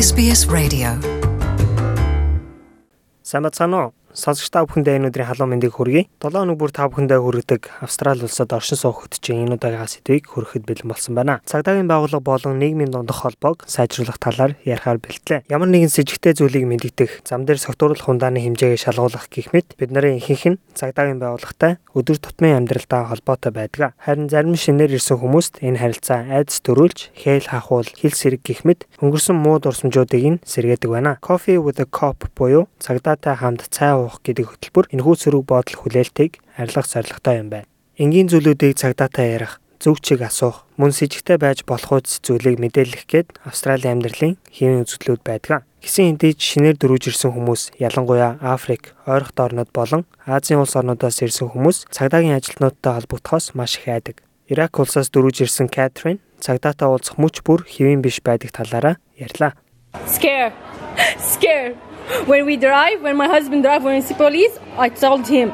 SBS Radio. Samatano. Сонсогч та бүхэндээ энэ өдрийн халуун мэндийг хүргэе. 7 өнөг бүр та бүхэндээ хүргэдэг Австрали улсад оршин суух хөтжийн энэ удаагийн сэдвийг хүрэхэд бэлэн болсон байна. Цагдаагийн байгууллага болон нийгмийн дундах холбоог сайжруулах талаар ярихаар бэлтлээ. Ямар нэгэн с ิจ гтэй зүйлийг мэдэгдэх, зам дээр согтууруулах хундааны хэмжээгээ шалгуулах гэх мэт бид нарын ихэнх нь цагдаагийн байгууллагатай өдөр тутмын амьдралдаа холбоотой байдаг. Харин зарим шинээр ирсэн хүмүүст энэ харилцаа айдас төрүүлж, хээл хахуул, хил сэрэг гэх мэт өнгөрсөн муу дурсамжуудыг нь сэргээдэг байна. Coffee with a Cop буюу цагдаатай хамт цай уух гэдэг хөтөлбөр энэхүү сөрөг бодол хүлээлтийг арилгах зорилготой юм байна. Энгийн зүйлүүдийг цагдаатай ярих, зөв чиг асуух, мөн с ิจ гтэй байж болох үз зүйлийг мэдээлэх гээд Австралийн амьдралын хэвийн үзэгдлүүд байдаг. Гисэн эндийж шинээр дөрүүж ирсэн хүмүүс ялангуяа Африк, ойрхон орнод болон Азийн улс орнуудаас ирсэн хүмүүс цагдаагийн ажилтнуудтай холбогдохоос маш их айдаг. Ирак улсаас дөрүүж ирсэн Катрин цагдаатай уулзах мөч бүр хэвийн биш байдаг талаараа ярьлаа. Scare. Scare. When we drive, when my husband drive, when see police, I told him.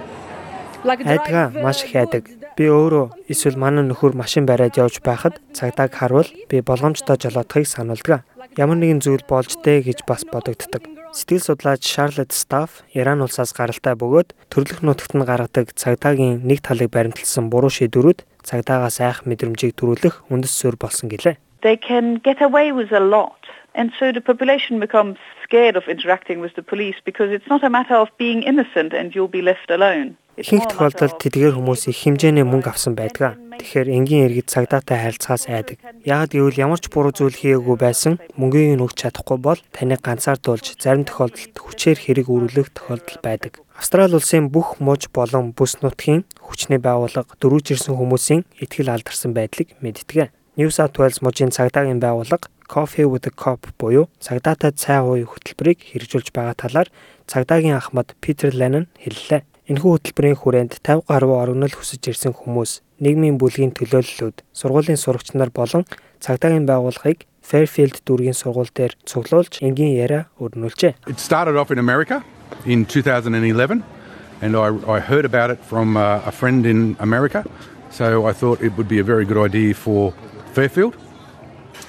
Айдгаа маш их айдаг. Би өөрөө эсвэл манай нөхөр машин бариад явж байхад цагдааг харвал би болгоомжтой жолоодохыг сануулдаг. Ямар нэгэн зүйл болж дээ гэж бас бодогддог. Сэтгэл судлаач Шарлот Стафф Иран улсаас гаралтай бөгөөд төрлөх нутагт нь гаргадаг цагдаагийн нэг талыг баримталсан буруу шийдвэрүүд цагдаагаас айх мэдрэмжийг төрүүлэх үндэс суурь болсон гэлээ. They can get away with a lot. And so the population becomes scared of interacting with the police because it's not a matter of being innocent and you'll be left alone. Ихэнх тохиолдолд тэдгээр хүмүүс их хэмжээний мөнгө авсан байдаг. Тэгэхээр энгийн иргэд цагдаатай харилцахаас айдаг. Яг гэвэл ямар ч буруу зүйл хийгээгүй байсан мөнгийг нь өгч чадахгүй бол таныг ганцаардуулж зарим тохиолдолд хүчээр хэрэг үүрүүлэх тохиолдол байдаг. Австрали улсын бүх муж болон бүс нутгийн хүчний байгууллага дөрүүж ирсэн хүмүүсийн итгэл алдарсан байдлыг мэддэг. New South Wales мужийн цагдаагийн байгууллага Coffee with a Cop буюу цагдаатай цай ууй хөтөлбөрийг хэрэгжүүлж байгаа талаар цагдаагийн ахмад Питер Леннон хэллээ. Энэхүү хөтөлбөрийн хүрээнд 50 гаруй орогнол хүсэж ирсэн хүмүүс нийгмийн бүлгийн төлөөллүүд, сургуулийн сурагч нар болон цагдаагийн байгууллагыг Fairfield дүүргийн сургууль дээр цуглуулж энгийн яриа өрнүүлжээ. It started off in America in 2011 and I I heard about it from uh, a friend in America. So I thought it would be a very good idea for Fairfield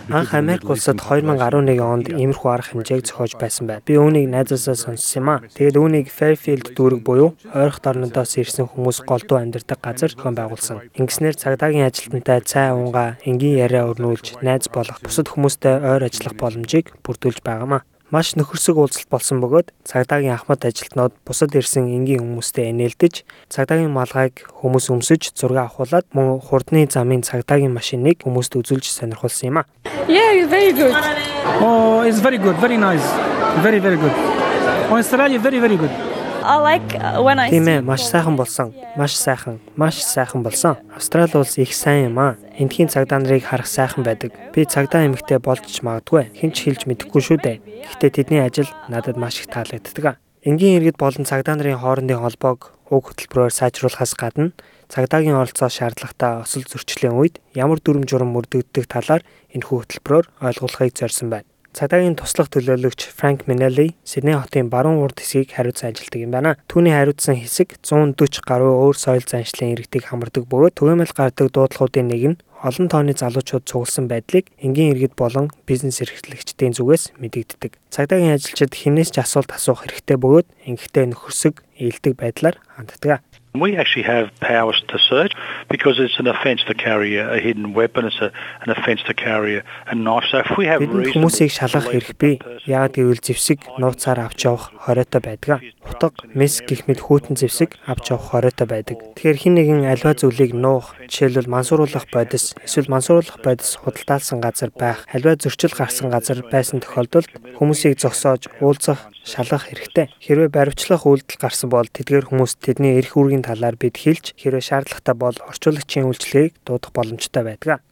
Анх Америк улсад 2011 онд иймэрхүү арга хэмжээг зохиож байсан байна. Би үүнийг найзаасаа сонссон юм аа. Тэгээд үүнийг Fairfield дүүрэг буюу ойрхон орнодоос ирсэн хүмүүс голдуу амьдардаг газар зохион байгуулсан. Ингэснээр цагдаагийн ажилтнтай цай уунгаа энгийн яриа өрнүүлж найз болох бусад хүмүүстэй ойр ажиллах боломжийг бүрдүүлж байгаамаа маш нөхөрсөг уулзалт болсон бөгөөд цагдаагийн ахмад ажилтнууд бусад ирсэн энгийн хүмүүстэй инээлдэж цагдаагийн малгайг хүмүүс өмсөж зураг авахуулаад мөн хурдны замын цагдаагийн машиныг хүмүүст үзүүлж сонирхолсон юм а. Yeah, very good. Oh, it's very good, very nice. Very very good. Australia very very good. Uh, Тийм ээ, маш сайхан болсон. Маш сайхан, маш сайхан болсон. Австрали улс их сайн юм аа. Эндхийн цагдаа нарыг харах сайхан байдаг. Би цагдаа эмэгтэй болж ч магадгүй. Хинч хэлж мэдэхгүй шүү дээ. Гэхдээ тэдний ажил надад маш их таалагддаг. Энгийн иргэд болон цагдаа нарын хоорондын холбоог уг хөтөлбөрөөр сайжруулахаас гадна цагдаагийн оролцоо шаардлагатай осол зөрчлийн үед ямар дүрм журм мөрдөгддөг талаар энэхүү хөтөлбөрөөр ойлгуулахыг зорьсон байна. Цагдаагийн туслах төлөөлөгч Франк Минелли Сидней хотын баруун урд хэсгийг хариуцсан ажилтдаг юм байна. Түүний хариуцсан хэсэг 140 гаруй өөр соёл заншлын иргэдийг хамардаг бөгөөд түгээмэл гардаг дуудлагуудын нэг нь олон тооны залуучууд цугласан байдлыг энгийн иргэд болон бизнес эрхлэгчдийн зүгээс мэдэгддэг. Цагдаагийн ажилчид хинээс ч асуулт асуух хэрэгтэй бөгөөд ингэхдээ нөхөрсөг ээлдэг байдлаар ханддаг. We actually have powers to search because it's an offence to carry a hidden weapon. It's a, an offence to carry a knife. So if we have reason хүмүүсийг шалгах бий. Яг гэвэл зэвсэг нууцаар авч явах хориотой байдаг. Утга, мес гэх мэт хүйтэн зэвсэг авч явах хориотой байдаг. Тэгэхээр хин нэгэн альва зүйлийг нуух, жишээлбэл мансууруулах бодис, эсвэл мансууруулах бодис худалдаалсан газар байх, альва зөрчил гарсан газар байсан тохиолдолд хүмүүсийг зогсоож уулзах, шалгах хэрэгтэй. Хэрвээ баривчлах үйлдэл гарсан бол тэдгээр хүмүүс тэдний эрх үүргийн талаар бид хэлж хэрвээ шаардлагатай бол орчуулагчийн үйлчлэгийг дуудах боломжтой байдаг.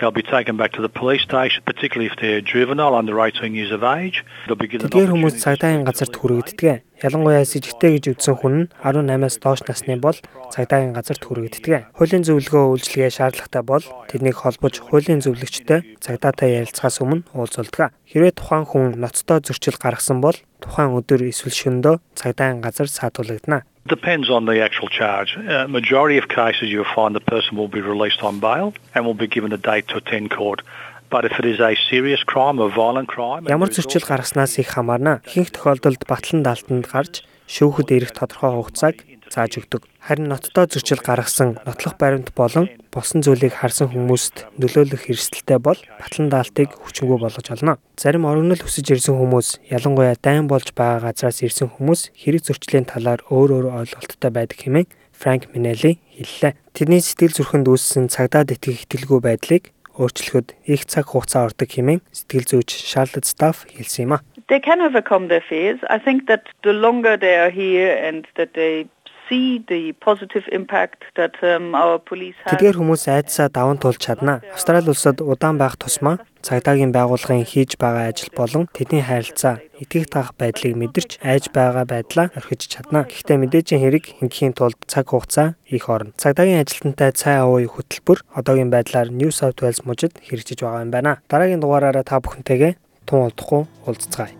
They'll be taken back to the police station, particularly if they're juvenile under 18 years of age. They'll be given Тэдгээр хүмүүс цагдаагийн газарт хүрэгддэг. Ялангуяа сэжигтэй гэж үзсэн хүн нь 18-аас доош насны бол цагдаагийн газарт хүрэгддэг. Хуулийн зөвлөгөө үйлчилгээ шаардлагатай бол тэднийг холбож хуулийн зөвлөгчтэй цагдаатай ярилцахаас өмнө уулзалдаг. Хэрвээ тухайн хүн ноцтой зөрчил гаргасан бол тухайн өдөр эсвэл шөнөдөө цагдаагийн газар саатуулагдана. Depends on the actual charge. Uh, majority of cases you'll find the person will be released on bail and will be given a date to attend court. But if it is a serious crime or violent crime, and Ямар зөрчил гаргаснаас их хамаарна. Ихэнх тохиолдолд батлан даалтанд гарч шүүхэд ирэх тодорхой хугацааг зааж өгдөг. Харин ноцтой зөрчил гаргасан нотлох баримт болон босон зүйлийг харсан хүмүүст нөлөөлөх эрсдэлтэй бол батлан даалтыг хүчингүй болгож олно. Зарим орогнол хүсэж ирсэн хүмүүс, ялангуяа дайн болж байгаа газраас ирсэн хүмүүс хэрэг зөрчлийн талаар өөр өөр ойлголттой байдаг хэмээн Франк Минели хэллээ. Тэдний сэтгэл зүрхэнд үүссэн цагдаад итгэх итгэлгүй байдлыг өөрчлөхөд их цаг хугацаа ордог хэмээн сэтгэл зүйч Charlotte Staff хэлсэн юм а. They can overcome their fears. I think that the longer they are here and that they um. Тэдгээр хүмүүс айдсаа даван туулж чадна. Австрали улсад удаан байх тусмаа цагдаагийн байгууллагын хийж байгаа ажил болон тэдний харилцаа итгэх таах байдлыг мэдэрч айж байгаа байдлаа орхиж чадна. Гэхдээ мэдээжийн хэрэг хингэхийн тулд цаг хугацаа их орно. Цагдаагийн ажилтнтай цай авууй хөтөлбөр одоогийн байдлаар New South Wales мужид хэрэгжиж байгаа юм байна. Дараагийн дугаараараа та бүхэнтэйгээ тун удахгүй уулзцгаая.